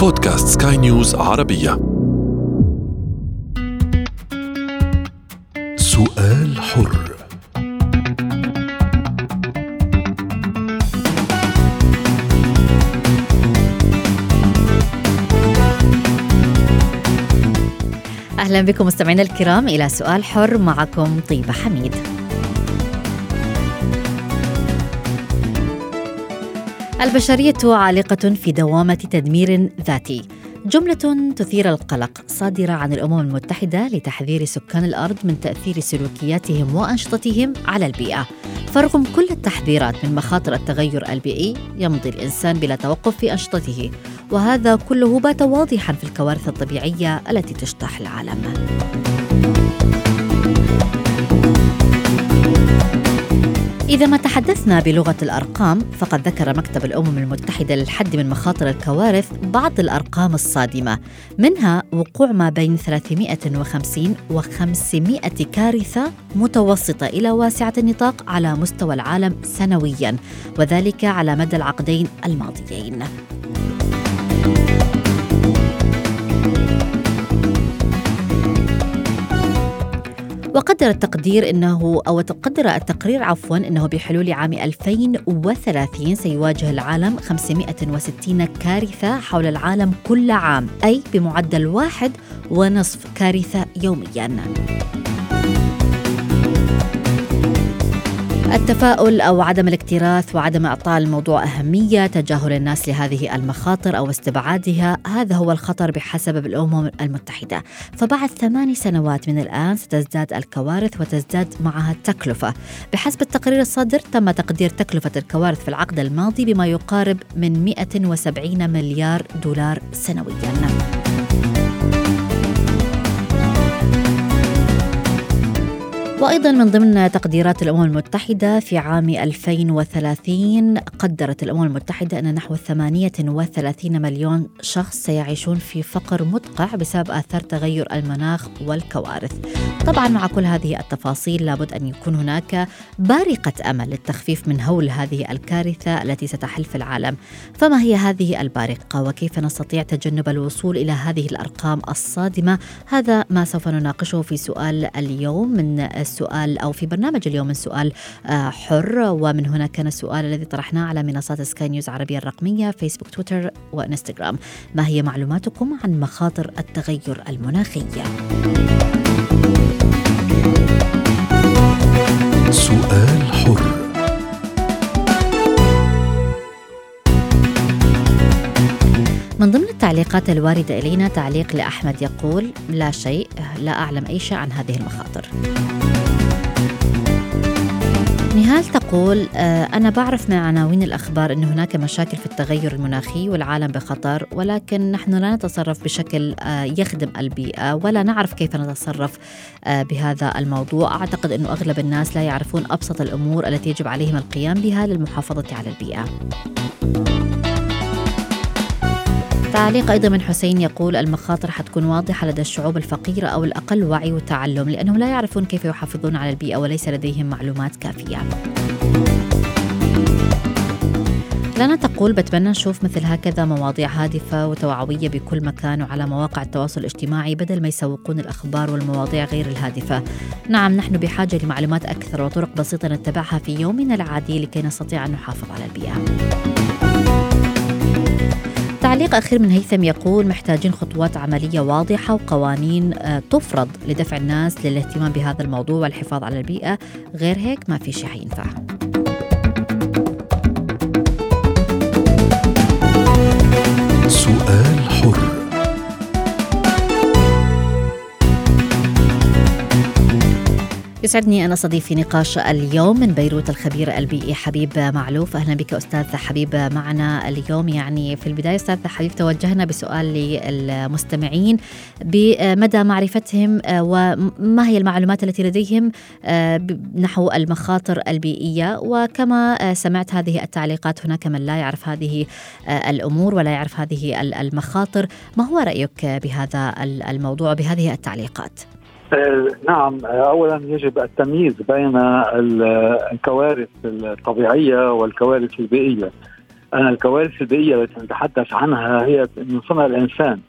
بودكاست سكاي نيوز عربية. سؤال حر. أهلا بكم مستمعينا الكرام إلى سؤال حر معكم طيبة حميد. البشرية عالقة في دوامة تدمير ذاتي. جملة تثير القلق صادرة عن الأمم المتحدة لتحذير سكان الأرض من تأثير سلوكياتهم وأنشطتهم على البيئة. فرغم كل التحذيرات من مخاطر التغير البيئي يمضي الإنسان بلا توقف في أنشطته وهذا كله بات واضحا في الكوارث الطبيعية التي تجتاح العالم. إذا ما تحدثنا بلغة الأرقام فقد ذكر مكتب الأمم المتحدة للحد من مخاطر الكوارث بعض الأرقام الصادمة منها وقوع ما بين 350 و 500 كارثة متوسطة إلى واسعة النطاق على مستوى العالم سنويا وذلك على مدى العقدين الماضيين. وقدر التقدير إنه أو تقدر التقرير عفوا إنه بحلول عام 2030 سيواجه العالم 560 كارثة حول العالم كل عام أي بمعدل واحد ونصف كارثة يوميا. التفاؤل أو عدم الاكتراث وعدم إعطاء الموضوع أهمية، تجاهل الناس لهذه المخاطر أو استبعادها، هذا هو الخطر بحسب الأمم المتحدة، فبعد ثماني سنوات من الآن ستزداد الكوارث وتزداد معها التكلفة. بحسب التقرير الصادر تم تقدير تكلفة الكوارث في العقد الماضي بما يقارب من 170 مليار دولار سنويا. وأيضا من ضمن تقديرات الأمم المتحدة في عام 2030 قدرت الأمم المتحدة أن نحو 38 مليون شخص سيعيشون في فقر مدقع بسبب آثار تغير المناخ والكوارث. طبعا مع كل هذه التفاصيل لابد أن يكون هناك بارقة أمل للتخفيف من هول هذه الكارثة التي ستحل في العالم. فما هي هذه البارقة؟ وكيف نستطيع تجنب الوصول إلى هذه الأرقام الصادمة؟ هذا ما سوف نناقشه في سؤال اليوم من السؤال أو في برنامج اليوم من سؤال آه، حر ومن هنا كان السؤال الذي طرحناه على منصات سكاي نيوز عربية الرقمية فيسبوك تويتر وإنستغرام. ما هي معلوماتكم عن مخاطر التغير المناخي؟ سؤال حر. من ضمن التعليقات الواردة إلينا تعليق لأحمد يقول لا شيء لا أعلم أي شيء عن هذه المخاطر. نهال تقول آه، أنا بعرف من عناوين الأخبار أن هناك مشاكل في التغير المناخي والعالم بخطر ولكن نحن لا نتصرف بشكل آه، يخدم البيئة ولا نعرف كيف نتصرف آه، بهذا الموضوع. أعتقد أنه أغلب الناس لا يعرفون أبسط الأمور التي يجب عليهم القيام بها للمحافظة على البيئة. تعليق أيضا من حسين يقول المخاطر حتكون واضحة لدى الشعوب الفقيرة أو الأقل وعي وتعلم لأنهم لا يعرفون كيف يحافظون على البيئة وليس لديهم معلومات كافية. لنا تقول بتمنى نشوف مثل هكذا مواضيع هادفة وتوعوية بكل مكان وعلى مواقع التواصل الاجتماعي بدل ما يسوقون الأخبار والمواضيع غير الهادفة. نعم نحن بحاجة لمعلومات أكثر وطرق بسيطة نتبعها في يومنا العادي لكي نستطيع أن نحافظ على البيئة. تعليق أخير من هيثم يقول محتاجين خطوات عملية واضحة وقوانين آه، تفرض لدفع الناس للاهتمام بهذا الموضوع والحفاظ على البيئة. غير هيك ما في شيء حينفع يسعدني أن أستضيف في نقاش اليوم من بيروت الخبير البيئي حبيب معلوف. أهلا بك أستاذ حبيب معنا اليوم. يعني في البداية أستاذ حبيب توجهنا بسؤال للمستمعين. بمدى معرفتهم آه، وما هي المعلومات التي لديهم آه، نحو المخاطر البيئية وكما آه، سمعت هذه التعليقات هناك من لا يعرف هذه الأمور ولا يعرف هذه المخاطر. ما هو رأيك بهذا الموضوع بهذه التعليقات؟ آه، نعم اولا يجب التمييز بين الكوارث الطبيعية والكوارث البيئية. أن الكوارث البيئية التي نتحدث عنها هي من صنع الإنسان.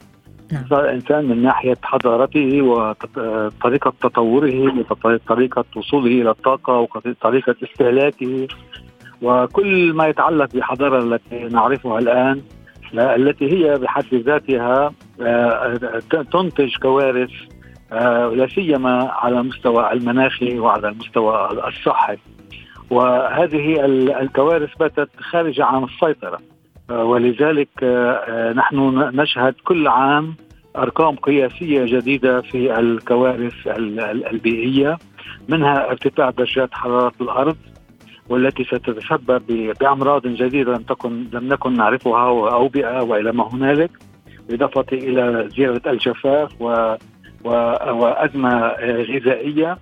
نعم. صنع الإنسان من ناحية حضارته وطريقة تطوره وطريقة وصوله إلى الطاقة وطريقة استهلاكه. وكل ما يتعلق بالحضارة التي نعرفها الآن التي هي بحد ذاتها آه، تنتج كوارث آه، لا سيما على المستوى المناخي وعلى المستوى الصحي. وهذه الكوارث باتت خارجة عن السيطرة. آه، ولذلك نحن نشهد كل عام أرقام قياسية جديدة في الكوارث البيئية منها ارتفاع درجات حرارة الأرض والتي ستتسبب بأمراض جديدة لم تكن لم نكن نعرفها واوبئه وإلى ما هنالك بالإضافة إلى زيادة الجفاف و وازمه غذائية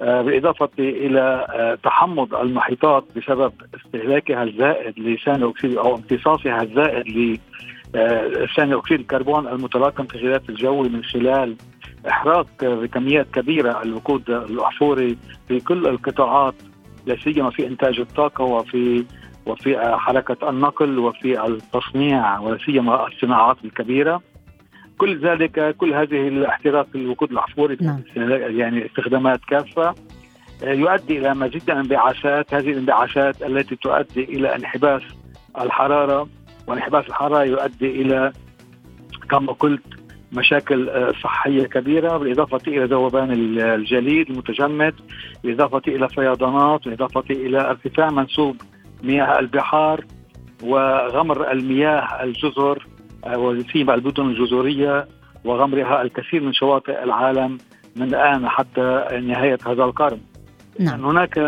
بالإضافة إلى تحمض المحيطات بسبب استهلاكها الزائد لثاني أكسيد أو امتصاصها الزائد لثاني أكسيد الكربون المتراكم في الغلاف الجوي من خلال إحراق بكميات كبيرة الوقود الأحفوري في كل القطاعات لا سيما في إنتاج الطاقة وفي وفي حركة النقل وفي التصنيع ولا سيما الصناعات الكبيرة. كل ذلك كل هذه الاحتراق الوقود الاحفوري نعم. يعني استخدامات كافة يؤدي إلى مزيد من الانبعاثات هذه الانبعاثات التي تؤدي إلى انحباس الحرارة وانحباس الحرارة يؤدي إلى كما قلت مشاكل آه، صحية كبيرة بالإضافة إلى ذوبان الجليد المتجمد بالإضافة إلى فيضانات بالإضافة إلى ارتفاع منسوب مياه البحار وغمر المياه الجزر آه، وسيما المدن الجزرية وغمرها الكثير من شواطئ العالم من الآن حتى نهاية هذا القرن. نعم. هناك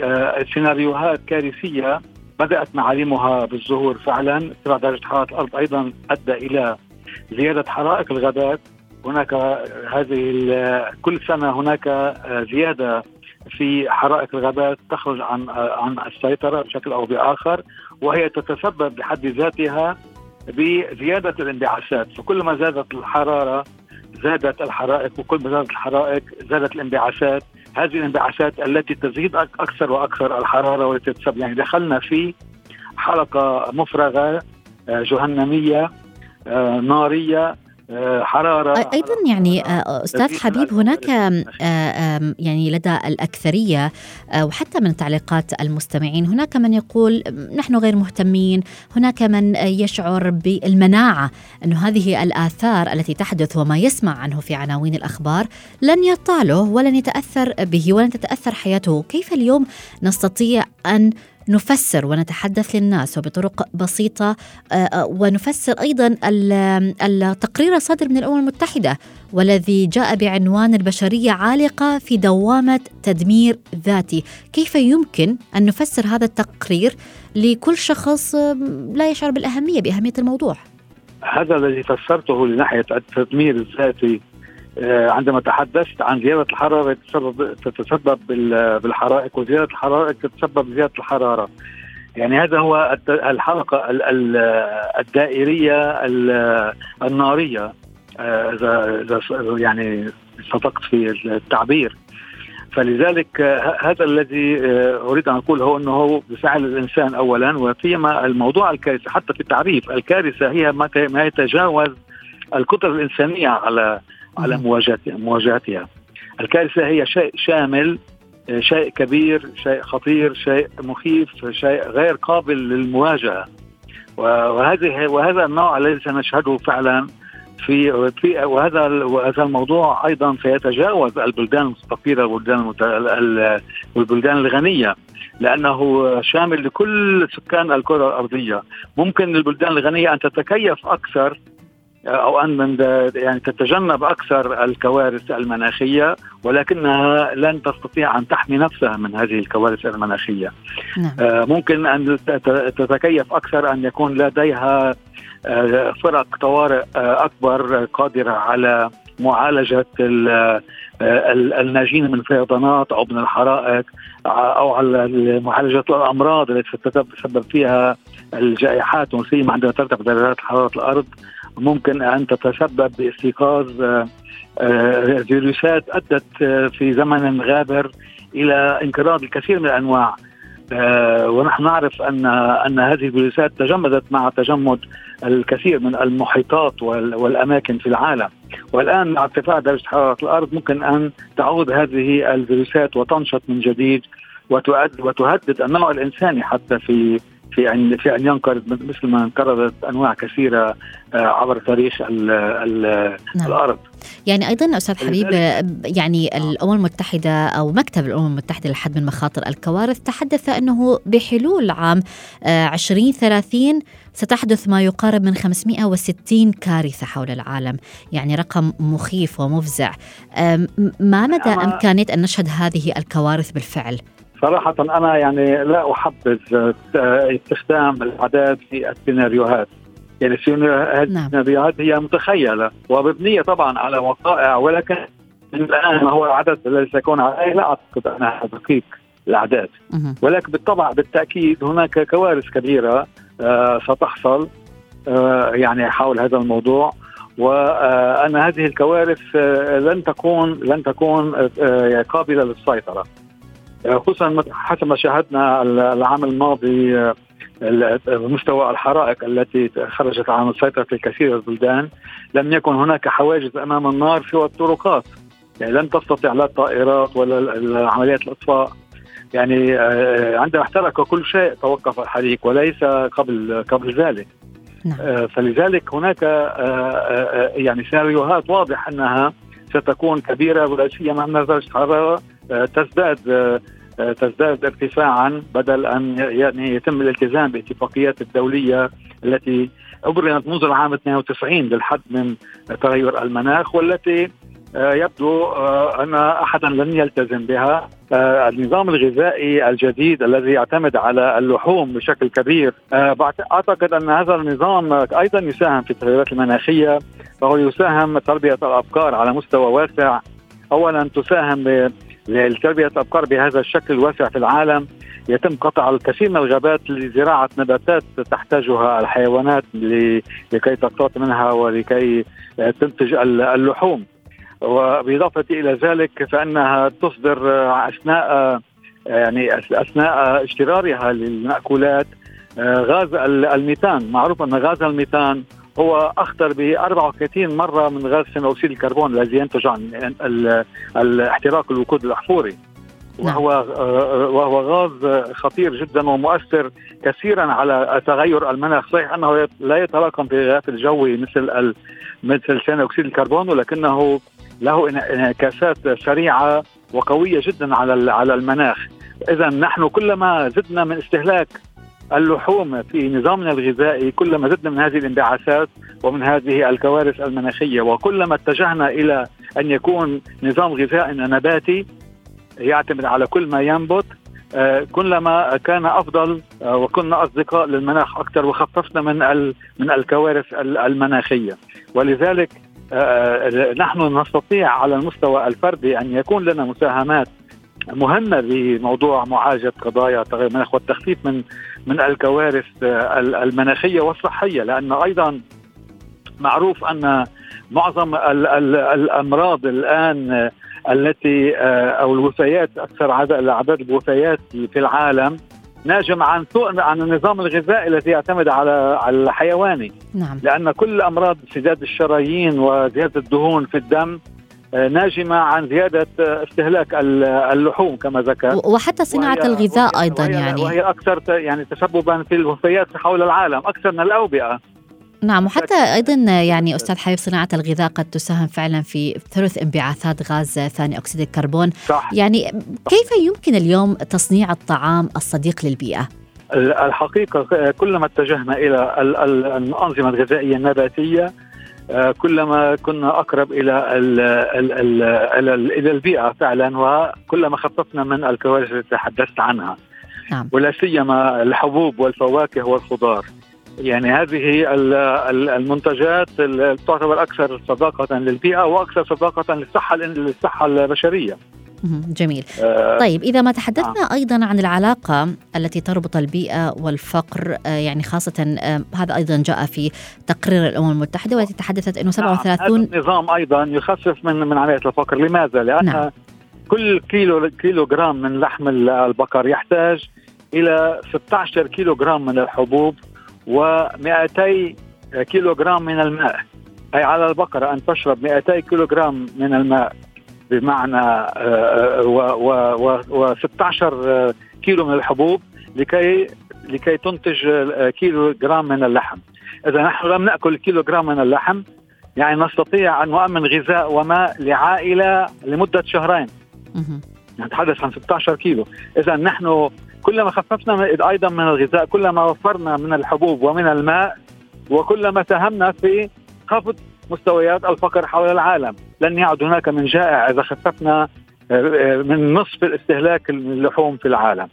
آه، سيناريوهات كارثية بدأت معالمها بالظهور فعلا. ارتفاع درجة حرارة الأرض أيضا أدى إلى زيادة حرائق الغابات. هناك هذه كل سنة هناك زيادة في حرائق الغابات تخرج عن عن السيطرة بشكل أو بآخر. وهي تتسبب بحد ذاتها بزيادة الانبعاثات فكل ما زادت الحرارة زادت الحرائق وكل ما زادت الحرائق زادت الانبعاثات. هذه الانبعاثات التي تزيد أكثر وأكثر الحرارة والتي تتسبب يعني دخلنا في مفرغة جهنمية آه، نارية آه، حرارة. أيضا يعني آه، أستاذ حبيب هناك يعني لدى الأكثرية وحتى من تعليقات المستمعين هناك من يقول نحن غير مهتمين. هناك من يشعر بالمناعة إنه هذه الآثار التي تحدث وما يسمع عنه في عناوين الأخبار لن يطاله ولن يتأثر به ولن تتأثر حياته. كيف اليوم نستطيع أن نفسر ونتحدث للناس وبطرق بسيطة آه، آه، ونفسر أيضا التقرير الصادر من الأمم المتحدة والذي جاء بعنوان البشرية عالقة في دوامة تدمير ذاتي. كيف يمكن أن نفسر هذا التقرير لكل شخص لا يشعر بالأهمية بأهمية الموضوع؟ هذا الذي فسرته لناحية التدمير الذاتي عندما تحدثت عن زيادة الحرارة تتسبب, تتسبب بالحرائق وزيادة الحرائق تتسبب بزيادة الحرارة. يعني هذا هو الحلقة الدائرية النارية. آه، إذا يعني صدقت في التعبير. فلذلك آه، هذا الذي أريد أن أقول هو أنه بفعل الإنسان اولا وفيما الموضوع الكارثه حتى في التعريف الكارثة هي ما يتجاوز القدرة الإنسانية على على مواجهتها مواجهتها. الكارثة هي شيء شامل شيء كبير شيء خطير شيء مخيف شيء غير قابل للمواجهة. وهذه وهذا النوع الذي سنشهده فعلا في في وهذا وهذا الموضوع أيضا سيتجاوز البلدان المستقيره والبلدان والبلدان الغنية لأنه شامل لكل سكان الكرة الأرضية. ممكن البلدان الغنية أن تتكيف أكثر أو أن من يعني تتجنب أكثر الكوارث المناخية ولكنها لن تستطيع أن تحمي نفسها من هذه الكوارث المناخية. نعم. آه، ممكن أن تتكيف أكثر أن يكون لديها آه، فرق طوارئ آه، أكبر قادرة على معالجة الناجين من فيضانات أو من الحرائق أو على معالجة الأمراض التي تتسبب فيها الجائحات وسيما عندما ترتفع درجات حرارة الأرض ممكن أن تتسبب باستيقاظ آه، آه، فيروسات أدت آه، في زمن غابر إلى انقراض الكثير من الأنواع. ونحن نعرف أن أن هذه الفيروسات تجمدت مع تجمد الكثير من المحيطات والأماكن في العالم. والآن مع ارتفاع درجة حرارة الأرض ممكن أن تعود هذه الفيروسات وتنشط من جديد وتهدد النوع الإنساني حتى في في ان في أن ينقرض مثل ما انقرضت أنواع كثيرة آه، عبر تاريخ ال ال نعم. الأرض يعني أيضا أستاذ حبيب يعني الأمم المتحدة أو مكتب الأمم المتحدة للحد من مخاطر الكوارث تحدث أنه بحلول عام 2030 آه، ستحدث ما يقارب من 560 كارثة حول العالم، يعني رقم مخيف ومفزع. ما مدى إمكانية أن نشهد هذه الكوارث بالفعل؟ صراحة أنا يعني لا أحبذ استخدام الأعداد في السيناريوهات. يعني نعم. السيناريوهات هي متخيلة ومبنية طبعا على وقائع ولكن الآن ما هو العدد الذي سيكون عليه؟ لا أعتقد أنها دقيق الأعداد ولكن بالطبع بالتأكيد هناك كوارث كبيرة آه ستحصل آه يعني حول هذا الموضوع. وأن هذه الكوارث آه لن تكون لن تكون آه قابلة للسيطرة. خصوصا حسب ما شاهدنا العام الماضي آه، مستوى الحرائق التي خرجت عن السيطرة في الكثير من البلدان لم يكن هناك حواجز أمام النار سوى الطرقات. يعني لن تستطيع لا الطائرات ولا عمليات الإطفاء. يعني آه، عندما احترق كل شيء توقف الحريق وليس قبل قبل ذلك. نعم. آه، فلذلك هناك يعني سيناريوهات واضح أنها ستكون كبيرة ولا سيما ان درجه الحراره تزداد تزداد ارتفاعا بدل أن يعني يتم الالتزام باتفاقيات الدولية التي أبرمت منذ العام 92 للحد من تغير المناخ والتي آه، يبدو آه، أن أحدا لن يلتزم بها. آه، النظام الغذائي الجديد الذي يعتمد على اللحوم بشكل كبير. أعتقد أن هذا النظام أيضا يساهم في التغيرات المناخية فهو يساهم تربية الافكار على مستوى واسع. اولا تساهم لتربية الأبقار بهذا الشكل الواسع في العالم. يتم قطع الكثير من الغابات لزراعة نباتات تحتاجها الحيوانات لكي تقتات منها ولكي تنتج اللحوم. وبإضافة إلى ذلك فإنها تصدر أثناء يعني أثناء اجترارها للمأكولات غاز الميثان. معروف أن غاز الميثان هو أخطر ب 34 مرة من غاز ثاني اكسيد الكربون الذي ينتج عن الاحتراق الوقود الأحفوري. نعم. وهو وهو غاز خطير جدا ومؤثر كثيرا على تغير المناخ. صحيح أنه لا يتراكم في الغلاف الجوي مثل مثل ثاني اكسيد الكربون ولكنه له انعكاسات سريعة وقوية جدا على على المناخ. اذا نحن كلما زدنا من استهلاك اللحوم في نظامنا الغذائي كلما زدنا من هذه الانبعاثات ومن هذه الكوارث المناخية وكلما اتجهنا إلى أن يكون نظام غذائنا نباتي يعتمد على كل ما ينبت آه، كلما كان أفضل آه، وكنا أصدقاء للمناخ أكثر وخففنا من من الكوارث المناخية. ولذلك نحن نستطيع على المستوى الفردي أن يكون لنا مساهمات مهمة بموضوع معالجة قضايا تغير المناخ والتخفيف من من الكوارث المناخية والصحية لأن أيضا معروف أن معظم الأمراض الآن التي أو الوفيات أكثر عدد أعداد الوفيات في العالم ناجم عن سوء عن النظام الغذائي الذي يعتمد على على الحيواني. نعم. لأن كل أمراض سداد الشرايين وزيادة الدهون في الدم آه، ناجمة عن زيادة آه، استهلاك اللحوم كما ذكر. وحتى صناعة الغذاء أيضا وهي يعني. وهي أكثر يعني تسببا في الوفيات حول العالم أكثر من الأوبئة. نعم وحتى أيضا يعني أستاذ حبيب صناعة الغذاء قد تساهم فعلا في ثلث انبعاثات غاز ثاني أكسيد الكربون صح. يعني كيف يمكن اليوم تصنيع الطعام الصديق للبيئة؟ الحقيقة كلما اتجهنا إلى الأنظمة الغذائية النباتية آه، كلما كنا أقرب إلى ال ال ال إلى البيئة فعلا وكلما خففنا من الكوارث التي تحدثت عنها نعم. ولا سيما الحبوب والفواكه والخضار يعني هذه المنتجات تعتبر أكثر صداقة للبيئة وأكثر صداقة للصحة للصحة البشرية جميل آه طيب إذا ما تحدثنا آه. أيضا عن العلاقة التي تربط البيئة والفقر آه يعني خاصة آه هذا أيضا جاء في تقرير الأمم المتحدة والتي تحدثت أنه 37 نعم. هذا النظام أيضا يخفف من من عملية الفقر لماذا؟ لأن نعم. كل كيلو كيلو جرام من لحم البقر يحتاج إلى 16 كيلو جرام من الحبوب و200 كيلو جرام من الماء. أي على البقرة أن تشرب 200 كيلو جرام من الماء. بمعنى و 16 كيلو من الحبوب لكي لكي تنتج كيلو جرام من اللحم. إذا نحن لم نأكل كيلو جرام من اللحم يعني نستطيع أن نؤمن غذاء وماء لعائلة لمدة شهرين. نتحدث عن 16 كيلو. إذا نحن كلما خففنا أيضا من الغذاء كلما وفرنا من الحبوب ومن الماء وكلما ساهمنا في خفض مستويات الفقر حول العالم. لن يعد هناك من جائع إذا خففنا آه، من نصف الاستهلاك اللحوم في العالم.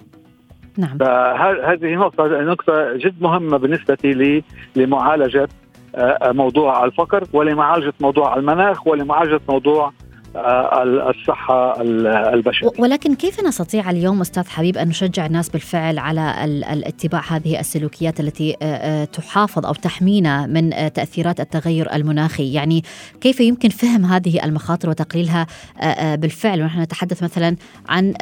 نعم. فهذه نقطة نقطة جد مهمة بالنسبة لي لمعالجة آه، موضوع الفقر ولمعالجة موضوع المناخ ولمعالجة موضوع آه، الصحة البشرية. ولكن كيف نستطيع اليوم أستاذ حبيب أن نشجع الناس بالفعل على الاتباع هذه السلوكيات التي آه، آه، تحافظ أو تحمينا من تأثيرات التغير المناخي؟ يعني كيف يمكن فهم هذه المخاطر وتقليلها بالفعل؟ ونحن نتحدث مثلا عن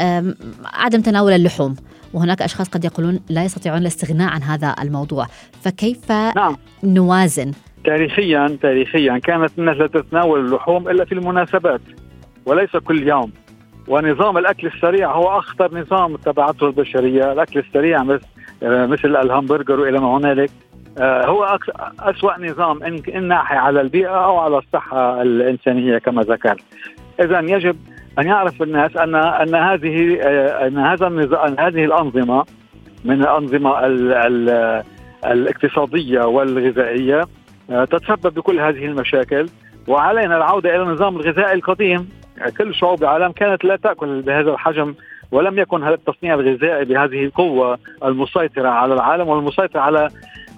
عدم تناول اللحوم وهناك أشخاص قد يقولون لا يستطيعون الاستغناء عن هذا الموضوع. فكيف نعم. نوازن تاريخيا تاريخيا كانت الناس لا تتناول اللحوم إلا في المناسبات وليس كل يوم. ونظام الأكل السريع هو أخطر نظام اتبعته البشرية، الأكل السريع مثل مثل الهمبرجر وإلى ما هنالك آه، هو أسوأ نظام إن, ناحي على البيئة أو على الصحة الإنسانية كما ذكرت. إذا يجب أن يعرف الناس أن أن هذه آه، أن هذا النظام هذه الأنظمة من الأنظمة ال ال الاقتصادية والغذائية آه، تتسبب بكل هذه المشاكل. وعلينا العودة إلى النظام الغذائي القديم. كل شعوب العالم كانت لا تأكل بهذا الحجم ولم يكن هذا التصنيع الغذائي بهذه القوة المسيطرة على العالم والمسيطرة على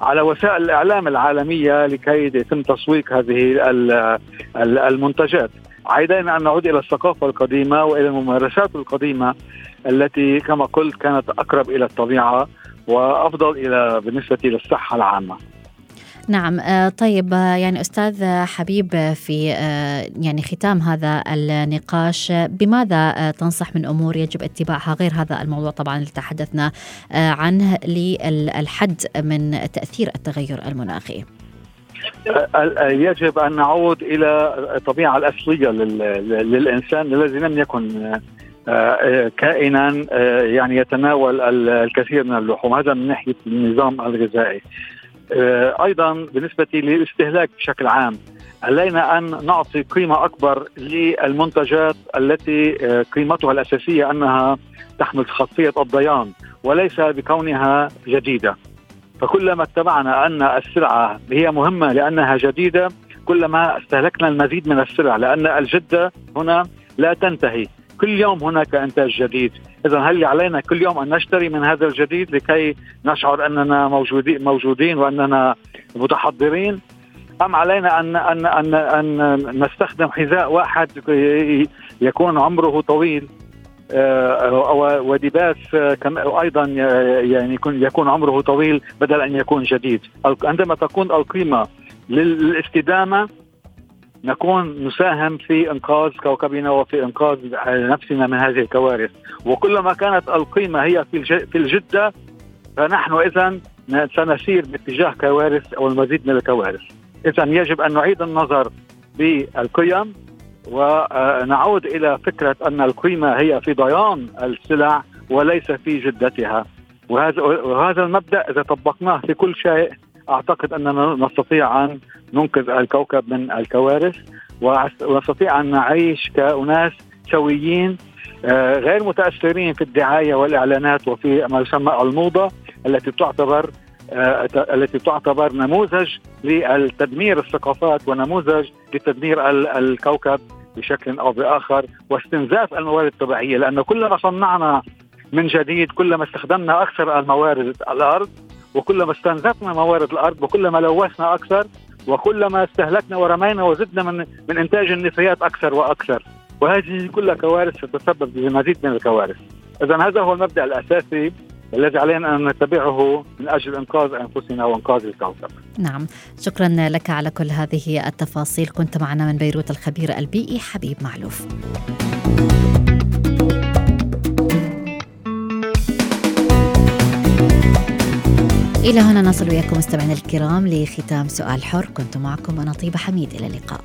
على وسائل الإعلام العالمية لكي يتم تسويق هذه المنتجات. علينا أن نعود إلى الثقافة القديمة وإلى الممارسات القديمة التي كما قلت كانت أقرب إلى الطبيعة وأفضل إلى بالنسبة للصحة العامة. نعم آه، طيب آه، يعني أستاذ حبيب في آه، يعني ختام هذا النقاش بماذا تنصح من أمور يجب اتباعها؟ غير هذا الموضوع طبعا اللي تحدثنا عنه للحد من تأثير التغير المناخي. يجب أن نعود إلى الطبيعة الأصلية للإنسان الذي لم يكن كائنا يعني يتناول الكثير من اللحوم. هذا من ناحية النظام الغذائي. أيضا بالنسبة للاستهلاك بشكل عام علينا أن نعطي قيمة أكبر للمنتجات التي آه، قيمتها الأساسية أنها تحمل خاصيه الضيان وليس بكونها جديدة. فكلما اتبعنا أن السلعة هي مهمة لأنها جديدة كلما استهلكنا المزيد من السلع لأن الجدة هنا لا تنتهي. كل يوم هناك إنتاج جديد. اذا هل علينا كل يوم أن نشتري من هذا الجديد لكي نشعر أننا موجودين موجودين وأننا متحضرين؟ أم علينا ان ان ان أن نستخدم حذاء واحد يكون عمره طويل؟ آه، ولباس أيضا يعني يكون يكون عمره طويل بدل أن يكون جديد. عندما تكون القيمة للاستدامة نكون نساهم في إنقاذ كوكبنا وفي إنقاذ نفسنا من هذه الكوارث. وكلما كانت القيمة هي في الجدة فنحن اذا سنسير باتجاه كوارث أو المزيد من الكوارث. اذا يجب أن نعيد النظر بالقيم ونعود إلى فكرة أن القيمة هي في ضيان السلع وليس في جدتها. وهذا وهذا المبدأ إذا طبقناه في كل شيء أعتقد أننا نستطيع أن ننقذ الكوكب من الكوارث ونستطيع أن نعيش كأناس سويين آه، غير متأثرين في الدعاية والإعلانات وفي ما يسمى الموضة التي تعتبر آه، التي تعتبر نموذج لتدمير الثقافات ونموذج لتدمير الكوكب بشكل أو بآخر واستنزاف الموارد الطبيعية لأنه كلما صنعنا من جديد كلما استخدمنا أكثر الموارد الأرض وكلما استنزفنا موارد الأرض وكلما لوثنا أكثر وكلما استهلكنا ورمينا وزدنا من من إنتاج النفايات أكثر وأكثر وهذه كلها كوارث ستسبب بمزيد من الكوارث اذا هذا هو المبدأ الأساسي الذي علينا أن نتبعه من أجل إنقاذ أنفسنا وإنقاذ الكوكب. نعم، شكرا لك على كل هذه التفاصيل، كنت معنا من بيروت الخبير البيئي حبيب معلوف. إلى هنا نصل وياكم مستمعينا الكرام لختام سؤال حر. كنت معكم أنا طيبة حميد. إلى اللقاء.